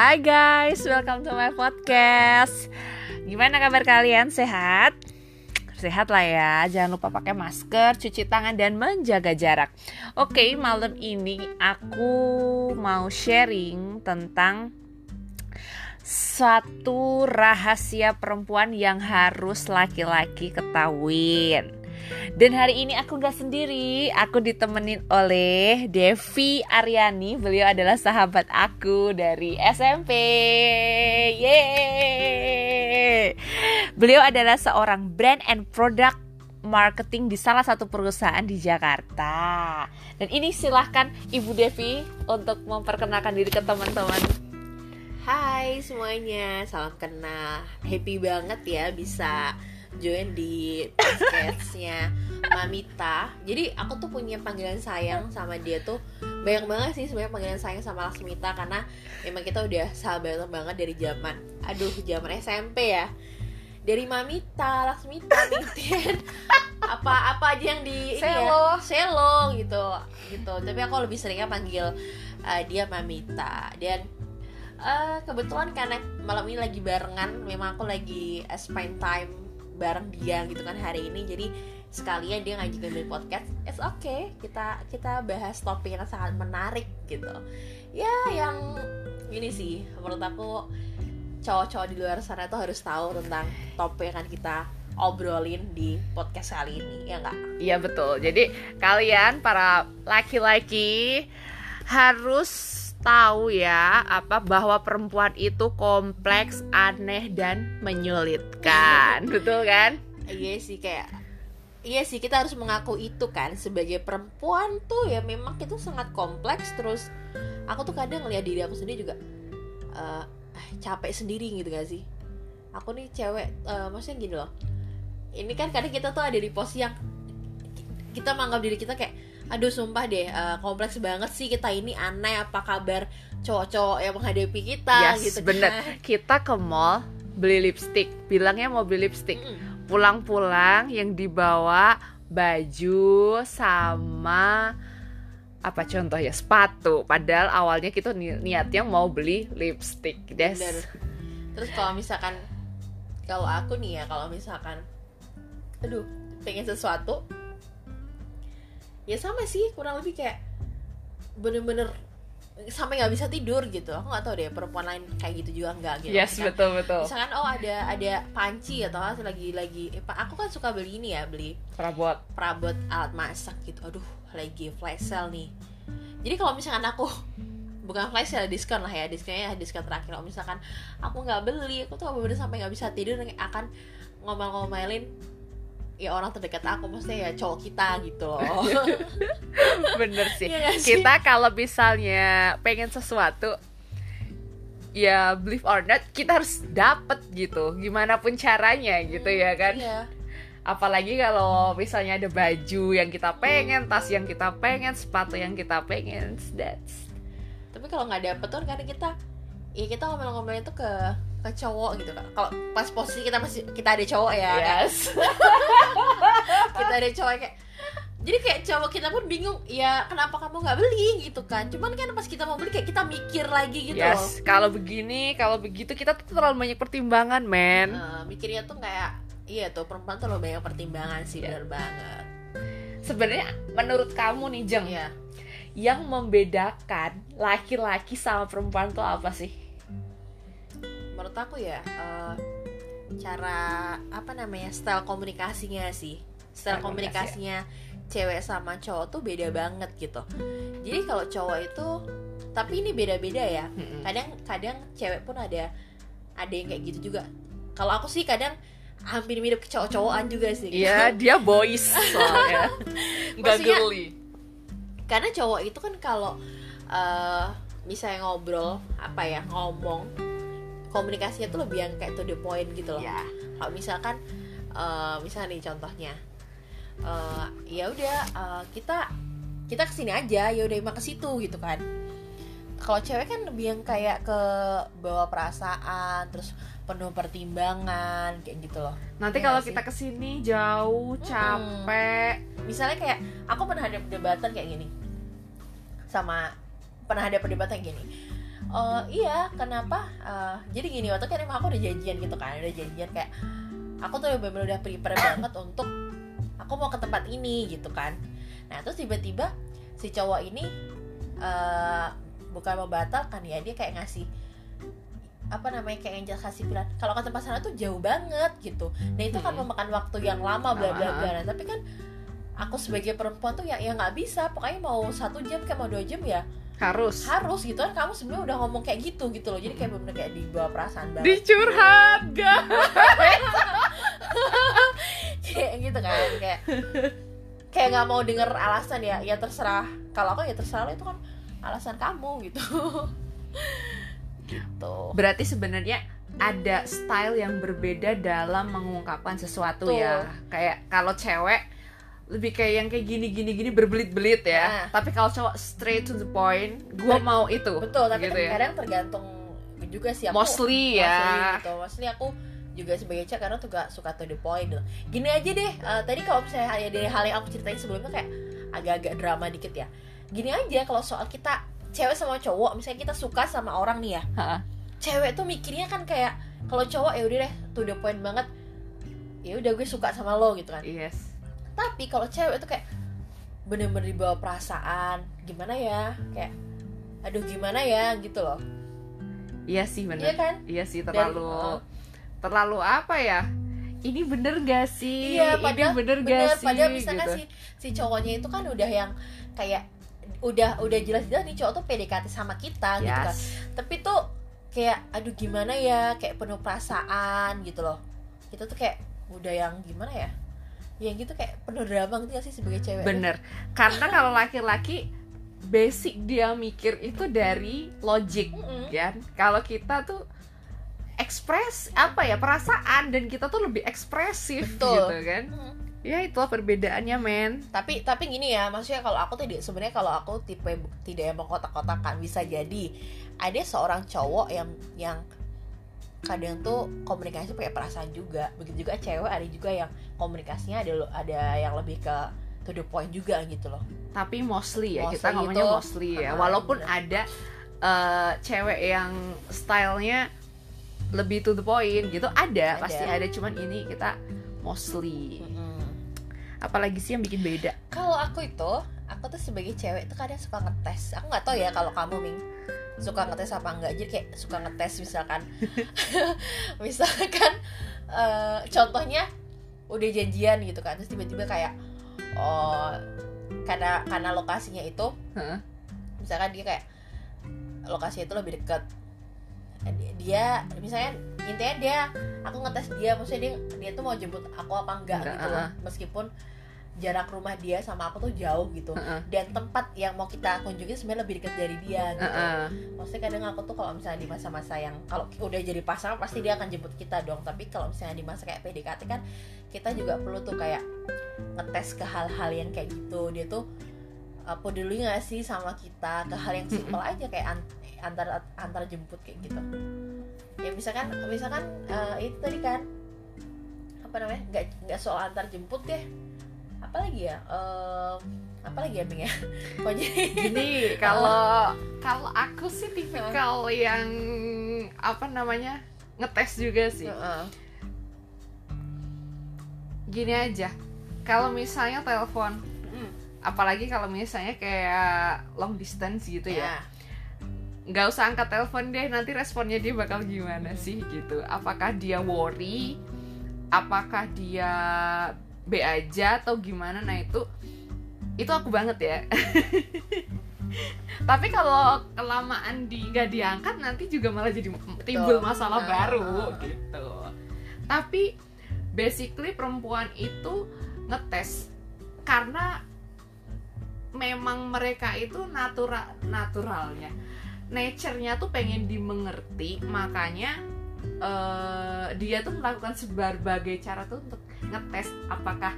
Hai guys, welcome to my podcast. Gimana kabar kalian? Sehat? Sehat lah ya. Jangan lupa pakai masker, cuci tangan dan menjaga jarak. Oke, malam ini aku mau sharing tentang satu rahasia perempuan yang harus laki-laki ketahuin. Dan hari ini aku gak sendiri, aku ditemenin oleh Devi Aryani. Beliau adalah sahabat aku dari SMP. Yeay! Beliau adalah seorang brand and product marketing di salah satu perusahaan di Jakarta. Dan ini silahkan Ibu Devi untuk memperkenalkan diri ke teman-teman. Hai semuanya, salam kenal. Happy banget ya bisa join di podcastnya Mamita. Jadi aku tuh punya panggilan sayang sama dia tuh banyak banget sih sebenarnya panggilan sayang sama Lasmita karena memang kita udah sahabat banget dari zaman, aduh zaman SMP ya. Dari Mamita, Lasmita, Nitian, apa apa aja yang di ini Selo. ya, Selo gitu, gitu. Tapi aku lebih seringnya panggil uh, dia Mamita dan Eh, kebetulan karena malam ini lagi barengan memang aku lagi uh, spend time bareng dia gitu kan hari ini. Jadi sekalian dia ngajakin dari podcast it's okay. Kita kita bahas topik yang sangat menarik gitu. Ya yang ini sih menurut aku cowok-cowok di luar sana tuh harus tahu tentang topik yang akan kita obrolin di podcast kali ini ya enggak Iya betul. Jadi kalian para laki-laki harus tahu ya apa bahwa perempuan itu kompleks, aneh dan menyulitkan. betul kan? iya sih kayak iya sih kita harus mengaku itu kan sebagai perempuan tuh ya memang itu sangat kompleks terus aku tuh kadang ngeliat diri aku sendiri juga eh, capek sendiri gitu gak sih aku nih cewek eh, maksudnya gini loh ini kan kadang kita tuh ada di posisi yang ki- kita menganggap diri kita kayak aduh sumpah deh eh, kompleks banget sih kita ini aneh apa kabar cowok-cowok yang menghadapi kita yes, gitu bener. kan Kita ke mall beli lipstick, bilangnya mau beli lipstick. Pulang-pulang yang dibawa baju sama apa contoh ya sepatu padahal awalnya kita ni- niatnya mau beli lipstick des Bener. Terus kalau misalkan kalau aku nih ya kalau misalkan aduh pengen sesuatu ya sama sih kurang lebih kayak bener-bener sampai nggak bisa tidur gitu. Aku nggak tahu deh perempuan lain kayak gitu juga nggak gitu. Yes Misalkan- betul betul. misalkan oh ada ada panci atau apa lagi lagi eh, Pak, aku kan suka beli ini ya beli perabot. perabot alat masak gitu. Aduh lagi flash sale nih. Jadi kalau misalkan aku bukan flash sale diskon lah ya diskonnya ya diskon terakhir. Kalau misalkan aku nggak beli aku tuh bener sampai nggak bisa tidur akan ngomel-ngomelin ya orang terdekat aku maksudnya ya cowok kita gitu loh. Bener sih. Sih? kita kalau misalnya pengen sesuatu ya believe or not kita harus dapet gitu. Gimana pun caranya gitu ya kan. Iya. Apalagi kalau misalnya ada baju yang kita pengen tas yang kita pengen sepatu yang kita pengen that's tapi kalau nggak dapet tuh karena kita ya kita ngomel-ngomel itu ke ke cowok gitu kan kalau pas posisi kita masih kita ada cowok ya kan? yes. Kita ada cowok kayak jadi kayak cowok kita pun bingung ya kenapa kamu nggak beli? gitu kan. Cuman kan pas kita mau beli kayak kita mikir lagi gitu loh. Yes. Kalau begini kalau begitu kita tuh terlalu banyak pertimbangan men. Eh, mikirnya tuh kayak iya tuh perempuan tuh lo banyak pertimbangan sih Iya. bener banget. Sebenarnya menurut kamu nih jeng Iya. yang membedakan laki-laki sama perempuan tuh apa sih menurut aku ya eh, cara apa namanya style komunikasinya sih Style komunikasinya cewek sama cowok tuh beda banget gitu jadi kalau cowok itu tapi ini beda-beda ya Mm-mm. kadang kadang cewek pun ada ada yang kayak gitu juga kalau aku sih kadang hampir mirip ke cowok-cowokan juga sih gitu. Iya, dia boys soalnya. Nggak girly. karena cowok itu kan kalau eh misalnya ngobrol apa ya ngomong komunikasinya tuh lebih yang kayak to the point gitu loh Iya. kalau misalkan eh misalnya nih contohnya eh ya udah eh, kita kita ke sini aja ya udah emang ke situ gitu kan kalau cewek kan lebih yang kayak ke bawa perasaan terus penuh pertimbangan kayak gitu loh Nanti Iya kalau sih? kita ke sini jauh, capek. misalnya kayak aku pernah ada perdebatan kayak gini sama pernah ada perdebatan gini oh iya kenapa? Eh, jadi gini waktu kan emang aku udah janjian gitu kan udah janjian kayak aku tuh bener-bener udah prepare banget untuk aku mau ke tempat ini gitu kan. Nah terus tiba-tiba si cowok ini eh bukan membatalkan ya dia kayak ngasih apa namanya kayak yang jelas kasih pilihan. Kalau ke tempat sana tuh jauh banget gitu. Dan itu kan memakan waktu yang lama bla bla bla. Ah. Nah, tapi kan aku sebagai perempuan tuh ya ya nggak bisa. Pokoknya mau satu jam kayak mau dua jam ya harus. Harus gitu kan kamu sebenarnya udah ngomong kayak gitu gitu loh. Jadi kayak bener kayak dibawa perasaan banget. Dicurhat gak kayak gitu kan kayak kayak nggak mau denger alasan ya. Ya terserah. Kalau aku ya terserah lo itu kan alasan kamu gitu. Gitu. Berarti sebenarnya ada style yang berbeda dalam mengungkapkan sesuatu Betul. ya. Kayak kalau cewek lebih kayak yang kayak gini gini gini berbelit-belit ya. Nah. tapi kalau cowok straight to the point gua Ber- mau itu betul tapi gitu ya. kadang tergantung juga sih aku. Mostly ya. Mostly gitu. Mostly aku juga sebagai cewek karena tuh gak suka to the point. Gini aja deh eh, tadi kalau misalnya ya dari hal yang aku ceritain sebelumnya kayak agak-agak drama dikit ya. Gini aja kalau soal kita cewek sama cowok misalnya kita suka sama orang nih ya. Ha. cewek tuh mikirnya kan kayak kalau cowok ya udah deh to the point banget. Ya udah gue suka sama lo gitu kan. Yes tapi kalau cewek tuh kayak bener-bener dibawa perasaan gimana ya? Kayak aduh gimana ya? Gitu loh. Iya sih iya bener kan? Iya sih Dan, terlalu uh, terlalu apa ya? Ini bener gak sih? Iya ini padahal bener gak bener, sih? padahal misalkan gitu. si si cowoknya itu kan udah yang kayak udah udah jelas-jelas nih cowok tuh PDKT sama kita gitu kan. Yes. tapi tuh kayak aduh gimana ya? Kayak penuh perasaan gitu loh. Kita tuh kayak udah yang gimana ya yang gitu kayak penuh drama gitu sih sebagai cewek bener karena kalau laki-laki basic dia mikir itu dari logic Mm-mm. ya kalau kita tuh ekspres apa ya perasaan dan kita tuh lebih ekspresif Betul. gitu kan Mm. ya itulah perbedaannya men tapi tapi gini ya maksudnya kalau aku tidak sebenarnya kalau aku tipe tidak yang mengkotak-kotakan bisa jadi ada seorang cowok yang yang kadang tuh komunikasi pakai perasaan juga. Begitu juga cewek ada juga yang komunikasinya ada ada yang lebih ke to the point juga gitu loh. Tapi mostly ya kita Mostly ngomongnya itu, mostly ya. Ah, walaupun bener. ada eh, cewek yang stylenya lebih to the point gitu ada, Ada. pasti ada. Cuman ini kita mostly. Apalagi sih yang bikin beda? Kalau aku itu aku tuh sebagai cewek tuh kadang suka ngetes. Aku nggak tahu ya kalau kamu Ming suka ngetes apa enggak. Jadi kayak suka ngetes misalkan. Misalkan eh, contohnya udah janjian gitu kan terus tiba-tiba kayak oh karena karena lokasinya itu Heeh. misalkan dia kayak lokasi itu lebih dekat dia misalnya intinya dia aku ngetes dia maksudnya dia dia tuh mau jemput aku apa enggak Enggak, gitu loh. uh-uh. meskipun jarak rumah dia sama aku tuh jauh gitu. Heeh. dan tempat yang mau kita kunjungi sebenarnya lebih dekat dari dia gitu. Heeh. maksudnya kadang aku tuh kalau misalnya di masa-masa yang kalau udah jadi pasangan pasti dia akan jemput kita dong. Tapi kalau misalnya di masa kayak PDKT kan kita juga perlu tuh kayak ngetes ke hal-hal yang kayak gitu. Dia tuh uh, peduli nggak sih sama kita? Ke hal yang simpel aja kayak an- antar antar jemput kayak gitu. Ya misalkan misalkan uh, itu tadi kan apa namanya nggak nggak soal antar jemput deh apalagi ya Em, apalagi ya Bing ya kok jadi Gini, kalau kalau aku sih tipikal yang apa namanya ngetes juga sih. Heeh. Gini aja, kalau misalnya telepon, Mm. apalagi kalau misalnya kayak long distance gitu ya, nggak usah angkat telepon deh, nanti responnya dia bakal gimana sih gitu. Apakah dia worry, apakah dia B aja atau gimana? Nah itu itu aku banget ya. Tapi kalau kelamaan di nggak diangkat nanti juga malah jadi timbul masalah Nah. baru gitu. Tapi basically perempuan itu ngetes karena memang mereka itu natural naturalnya nature-nya tuh pengen dimengerti makanya eh, dia tuh melakukan berbagai cara tuh untuk ngetes apakah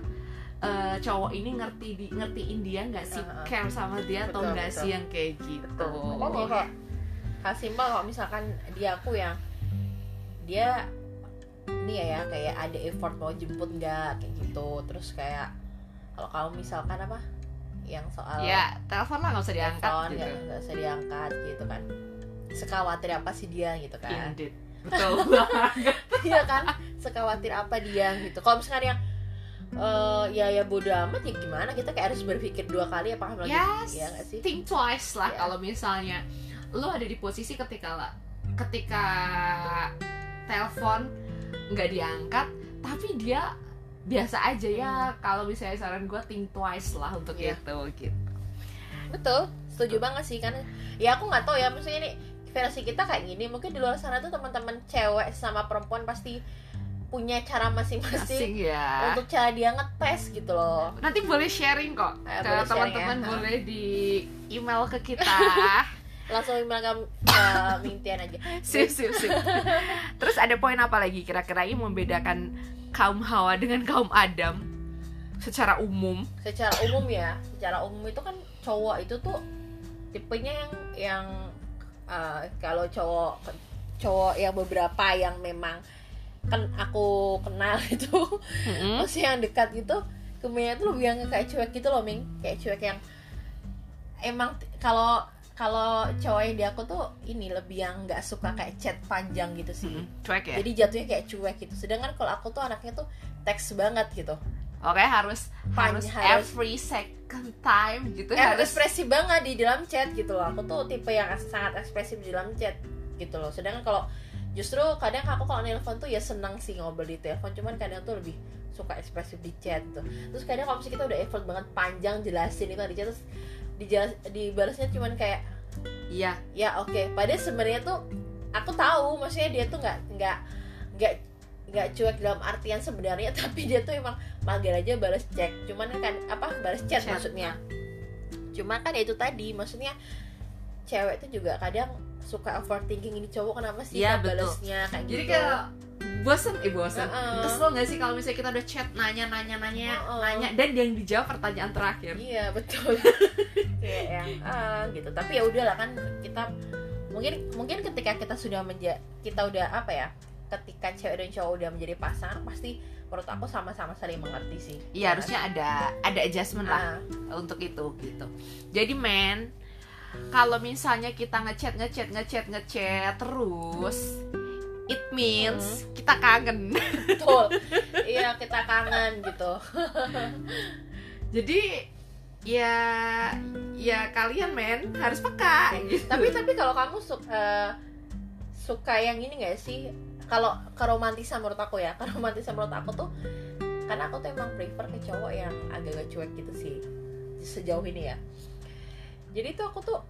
eh, cowok ini ngerti di ngertiin dia nggak sih? Uh-uh. care sama dia atau Betul, enggak betul. sih yang kayak gitu? Makanya kayak hal simpel kalau misalkan dia aku yang dia ini ya, ya kayak ada effort mau jemput nggak kayak gitu. Terus kayak kalau kamu misalkan apa yang soal ya telepon lah nggak usah diangkat telepon gitu. nggak nggak usah diangkat gitu kan. Sekhawatir apa sih dia gitu kan. Indeed. Betul. Banget. Iya kan? Sekhawatir apa dia gitu. Kalau misalnya yang eh, ya ya bodo amat ya gimana? Kita kayak harus berpikir dua kali apa lagi? Yes. ya sih? Think twice lah Ya. kalau misalnya lo ada di posisi ketika lah ketika telepon nggak diangkat tapi dia biasa aja ya. Kalau misalnya saran gue think twice lah untuk Iya. itu gitu. Betul. Setuju banget sih kan ya aku nggak tahu ya maksudnya ini versi kita kayak gini mungkin di luar sana tuh teman-teman cewek sama perempuan pasti punya cara masing-masing asing ya. untuk cara dia ngetes gitu loh. Nanti boleh sharing kok Eh, boleh sharing teman-teman ya. boleh di email ke kita. Langsung email ke ke Mintian aja. Sip sip sip. Terus ada poin apa lagi kira-kira yang membedakan kaum Hawa dengan kaum Adam? Secara umum. Secara umum ya secara umum itu kan cowok itu tuh tipenya yang yang uh, kalau cowok cowok yang beberapa yang memang kan aku kenal itu Mm-mm. maksudnya yang dekat gitu kemudian tuh lebih yang kayak cuek gitu loh Ming. Kayak cuek yang emang kalau kalau cowok yang di aku tuh ini lebih yang nggak suka kayak chat panjang gitu sih. Mm-mm. cuek ya? Jadi jatuhnya kayak cuek gitu. Sedangkan kalau aku tuh anaknya tuh teks banget gitu oke harus Pan- harus every second time gitu eh, harus ekspresif banget di dalam chat gitu loh. Aku tuh tipe yang sangat ekspresif di dalam chat gitu loh. Sedangkan kalau justru kadang aku kalau nelpon tuh ya senang sih ngobrol di telepon cuman kadang tuh lebih suka ekspresif di chat tuh. Terus kadang kalau misalnya kita udah effort banget panjang jelasin itu di chat terus dijelas dibalasnya cuman kayak iya. Ya oke. Padahal sebenarnya tuh aku tahu maksudnya dia tuh nggak nggak nggak nggak cuek dalam artian sebenarnya tapi dia tuh emang mager aja balas cek cuman kan apa balas chat, Chat. maksudnya cuma kan ya itu tadi maksudnya cewek tuh juga kadang suka overthinking ini cowok kenapa sih Iya, kok betul. balasnya kayak jadi gitu kayak bosen eh bosen Heeh. kesel nggak sih kalau misalnya kita udah chat nanya nanya nanya Heeh. nanya dan yang dijawab pertanyaan terakhir iya betul kayak yang ah gitu tapi ya udahlah kan kita mungkin mungkin ketika kita sudah menja kita udah apa ya ketika cewek dan cowok udah menjadi pasangan pasti menurut aku sama-sama saling mengerti sih Iya harusnya ada ada adjustment lah Ah, untuk itu gitu. Jadi men, kalau misalnya kita ngechat ngechat ngechat ngechat terus, it means kita kangen. betul iya kita kangen gitu Jadi ya ya kalian men harus peka. gitu. tapi tapi kalau kamu suka suka yang ini gak sih kalau keromantisan menurut aku ya keromantisan menurut aku tuh karena aku tuh emang prefer ke cowok yang agak-agak cuek gitu sih sejauh ini ya. Jadi tuh aku tuh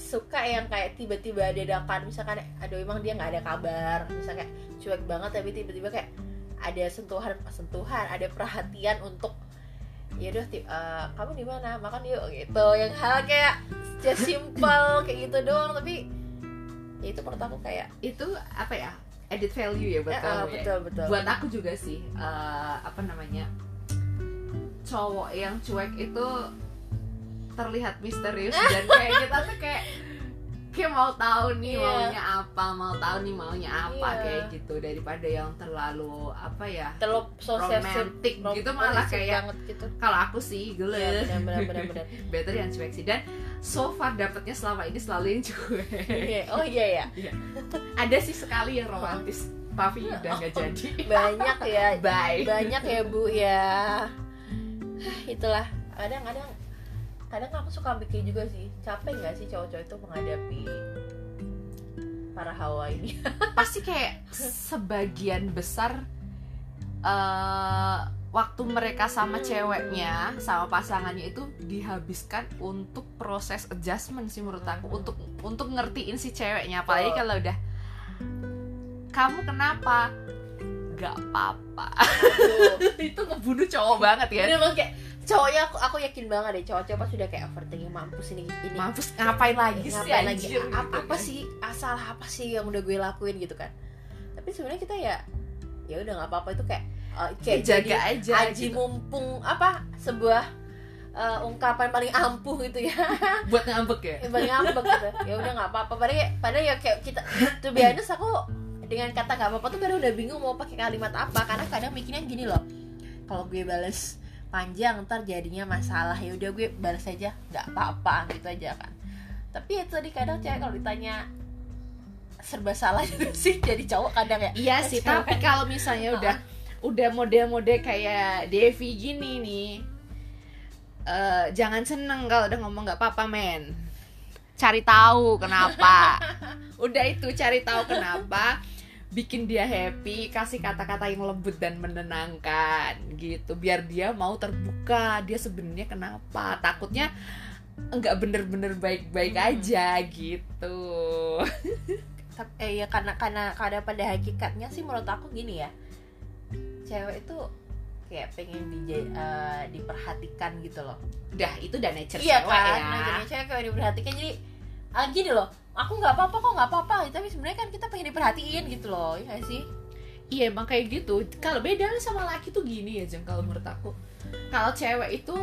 suka yang kayak tiba-tiba ada dadakan misalkan aduh emang dia nggak ada kabar misalnya kayak cuek banget tapi tiba-tiba kayak ada sentuhan sentuhan ada perhatian untuk ya udah eh, kamu di mana? Makan yuk gitu. Yang hal kayak just simple kayak gitu doang tapi ya itu menurut aku kayak Itu apa ya? Added value ya buat eh, eh, kamu ya. betul betul Buat aku juga sih eh, apa namanya? cowok yang cuek itu terlihat misterius dan kayak kita tuh kayak kayak mau tahu nih Iya. maunya apa mau tahu nih maunya apa Iya. kayak gitu daripada yang terlalu apa ya terlalu sosial romantic gitu malah kayak gitu kalau aku sih Iya, benar benar better yang cuek sih dan so far dapetnya selama ini selalu yang cuek. Iya, oh iya ya ada sih sekali yang romantis. Tapi udah nggak jadi. banyak ya. Bye. Banyak ya bu ya. Itulah. Kadang-kadang kadang aku suka mikir juga sih capek nggak sih cowok-cowok itu menghadapi para hawa ini? Pasti kayak sebagian besar eh waktu mereka sama ceweknya sama pasangannya itu dihabiskan untuk proses adjustment sih menurut aku. Untuk untuk ngertiin si ceweknya. Apalagi Betul. kalau udah kamu kenapa? Gak apa-apa. Itu ngebunuh cowok banget ya. Bener kayak cowoknya aku aku yakin banget deh cowok-cowok pas sudah kayak overthinking mampus ini ini. Mampus ngapain lagi sih ngapain lagi? anjir, gitu apa kan. sih asal apa sih yang udah gue lakuin gitu kan. Tapi sebenarnya kita ya ya udah nggak apa-apa. Itu kayak kayak jaga aja aji gitu. mumpung apa sebuah uh, ungkapan paling ampuh gitu ya. Buat ngambek ya? Paling ngambek gitu. Ya udah nggak apa-apa. Padahal padahal ya kayak kita tuh biasanya aku dengan kata nggak apa-apa tuh kadang udah bingung mau pakai kalimat apa. Karena kadang mikirnya gini loh. Kalau gue bales panjang ntar jadinya masalah. Ya udah gue balas aja. Nggak apa-apa gitu aja kan. Tapi itu tadi kadang cewek kalau ditanya serba salah juga sih jadi cowok kadang ya. Iya sih tapi kalau misalnya udah udah model-model kayak Devi gini nih. Eh, jangan seneng kalau udah ngomong nggak apa-apa men. Cari tahu kenapa. Udah itu cari tahu kenapa bikin dia happy kasih kata-kata yang lembut dan menenangkan gitu. Biar dia mau terbuka dia sebenarnya kenapa. Takutnya nggak bener-bener baik-baik Hmm. aja gitu. Eh, ya karena karena karena pada hakikatnya sih menurut aku gini ya cewek itu kayak pengen di, diperhatikan gitu loh udah itu udah nature iya cewek kan ya jadi cewek kayak diperhatikan jadi ah, gini loh aku nggak apa-apa kok nggak apa-apa tapi sebenarnya kan kita pengen diperhatiin gitu loh ya sih Iya emang kayak gitu. Kalau bedanya sama laki tuh gini ya Jeng kalau menurut aku. Kalau cewek itu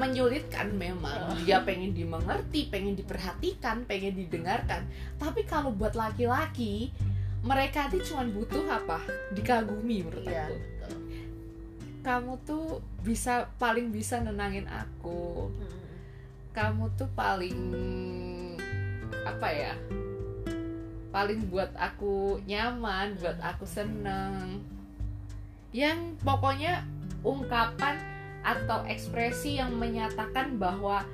menyulitkan memang. Dia pengen dimengerti, pengen diperhatikan, pengen didengarkan. Tapi kalau buat laki-laki, mereka tuh cuma butuh apa? Dikagumi menurut Iya, aku. Kamu tuh bisa paling bisa nenangin aku. Kamu tuh paling apa ya? paling buat aku nyaman, buat aku seneng. Yang pokoknya ungkapan atau ekspresi yang menyatakan bahwa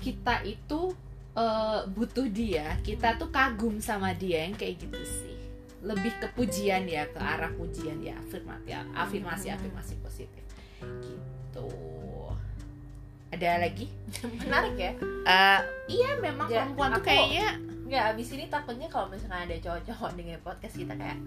kita itu eh, butuh dia, kita tuh kagum sama dia yang kayak gitu sih. Lebih ke pujian ya, ke arah pujian ya, afirmasi, afirmasi, afirmasi positif. Gitu. Ada lagi? menarik ya Eh, iya, memang Ya, perempuan tuh kayaknya nggak abis ini takutnya kalau misalnya ada cowok-cowok dengan podcast kita kayak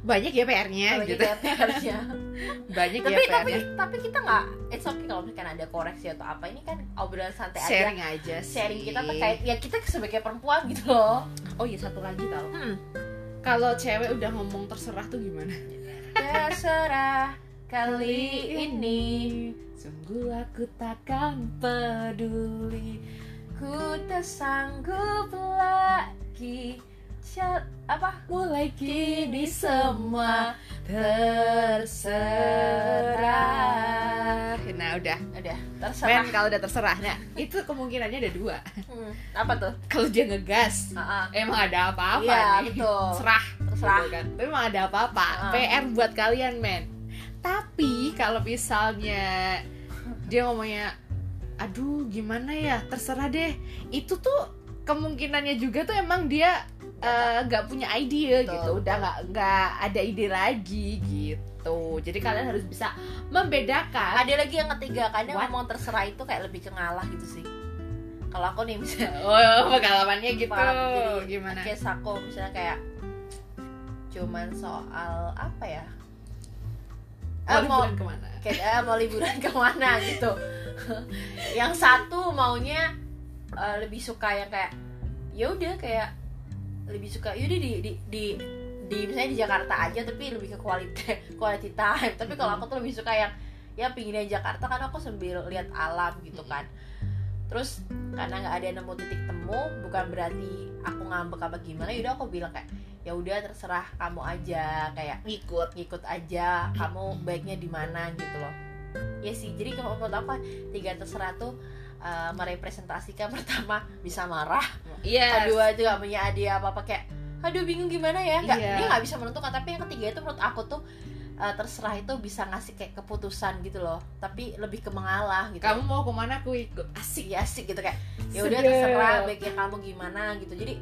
banyak ya PR-nya kalau gitu. kita PR-nya. banyak tapi ya tapi PR-nya. tapi kita nggak it's okay kalau misalkan ada koreksi atau apa ini kan obrolan santai aja sharing aja sih. sharing kita terkait ya kita sebagai perempuan gitu loh oh iya satu lagi tau hmm. Kalau cewek udah ngomong terserah tuh gimana? Terserah kali ini. sungguh aku takkan peduli. Ku tak sanggup lagi Sia- apa? Mulai kini semua terserah. Nah udah. Udah men terserah kalau udah terserah nah itu kemungkinannya ada dua. Hmm, apa tuh? Kalau dia ngegas Ah, ah. emang ada apa-apa Iya, nih? betul. serah. Terserah. kan. tapi emang ada apa-apa. Ah. PR buat kalian men. Tapi kalau misalnya dia ngomongnya aduh gimana ya? Terserah deh. Itu tuh kemungkinannya juga tuh emang dia eh, nggak punya ide Betul, gitu. udah nggak nggak ada ide lagi gitu. Jadi kalian harus bisa membedakan. Ada lagi yang ketiga kadang What? ngomong terserah itu kayak lebih ke ngalah gitu sih. Kalau aku nih misalnya oh pengalamannya gitu. Jadi gimana? case aku misalnya kayak cuman soal apa ya? Mau mau liburan ke mana? kayak ah, mau liburan ke mana gitu. Yang satu maunya eh, lebih suka yang kayak ya udah kayak lebih suka yaudah di di di di misalnya di Jakarta aja tapi lebih ke quality quality time. Tapi kalau aku tuh lebih suka yang ya pinginnya Jakarta kan aku sambil lihat alam gitu kan. Terus karena nggak ada nemu titik temu bukan berarti aku ngambek apa gimana yaudah aku bilang kayak ya udah terserah kamu aja. Kayak ngikut. Ngikut aja kamu baiknya di mana gitu loh. Ya sih jadi kalau menurut aku tiga terserah tuh uh, merepresentasikan pertama bisa marah. Iya. Kedua itu gak punya ide apa apa kayak aduh bingung gimana ya? Nggak Iya. dia nggak bisa menentukan tapi yang ketiga itu menurut aku tuh uh, terserah itu bisa ngasih kayak keputusan gitu loh tapi lebih ke mengalah gitu. Kamu mau ke mana aku ikut asik. Ya asik gitu kayak ya udah terserah baiknya kamu gimana gitu. Jadi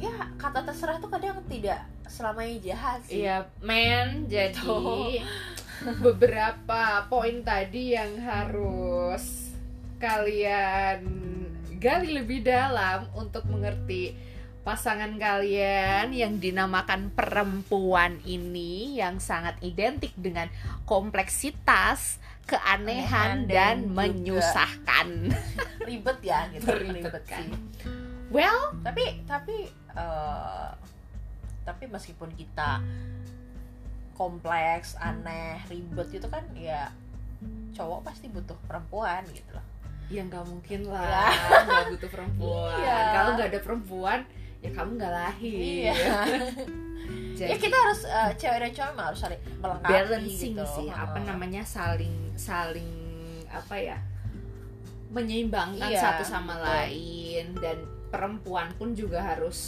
ya kata terserah tuh kadang tidak selamanya jahat sih. Iya, men. Jadi Tuh. beberapa poin tadi yang harus kalian gali lebih dalam untuk mengerti pasangan kalian yang dinamakan perempuan ini yang sangat identik dengan kompleksitas, keanehan Anehan dan dan menyusahkan. ribet ya gitu Ribet ribet kan. sih Well, tapi tapi eh, tapi meskipun kita kompleks aneh ribet itu kan ya cowok pasti butuh perempuan gitu loh ya nggak mungkin Ya. lah, nggak butuh perempuan. Iya. Kalau nggak ada perempuan, ya kamu nggak lahir. iya Jadi, ya kita harus eh, cewek dan cowok harus saling melengkapi balancing gitu sih apa namanya saling saling apa ya menyeimbangkan Iya, satu sama betul. lain dan perempuan pun juga harus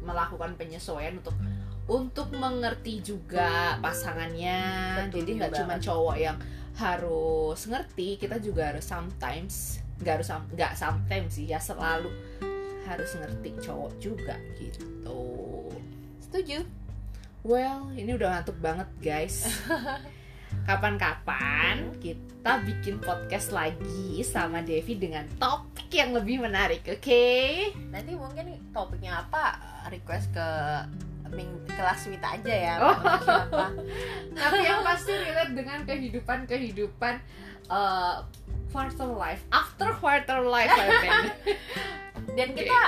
melakukan penyesuaian untuk untuk mengerti juga pasangannya Betul jadi nggak cuma cowok yang harus ngerti kita juga harus sometimes nggak harus nggak sometimes sih ya selalu harus ngerti cowok juga gitu. Setuju? Well ini udah ngantuk banget guys. Kapan-kapan kita bikin podcast lagi sama Devi dengan topik yang lebih menarik oke? Nanti mungkin topiknya apa? Request ke Ming kelas Mita aja ya Oh. siapa tapi yang pasti relate dengan kehidupan kehidupan uh, quarter life. After quarter life dan kita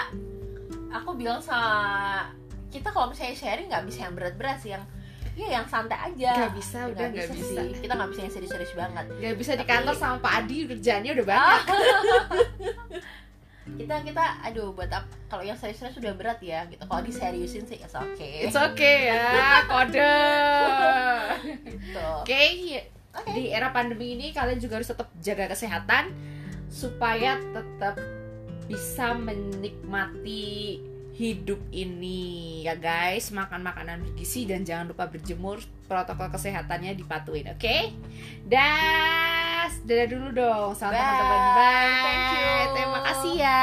aku bilang sama kita kalau misalnya sharing nggak bisa yang berat-berat sih yang ya yang santai aja. Nggak bisa, udah nggak bisa. sih. kita nggak bisa yang serius-serius banget. Nggak bisa di Tapi- kantor sama Pak Adi kerjaannya udah banyak kita kita aduh buat apa kalau yang serius-serius sudah berat ya gitu. Kalau diseriusin sih it's okay. It's okay ya kode. Gitu. Oke oke. di era pandemi ini kalian juga harus tetap jaga kesehatan supaya tetap bisa menikmati hidup ini ya guys. Makan makanan bergizi dan jangan lupa berjemur. Protokol kesehatannya dipatuhin oke das dadah dulu dong sama Bye. teman-teman bye Thank you. terima kasih ya